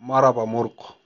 مرض مرق.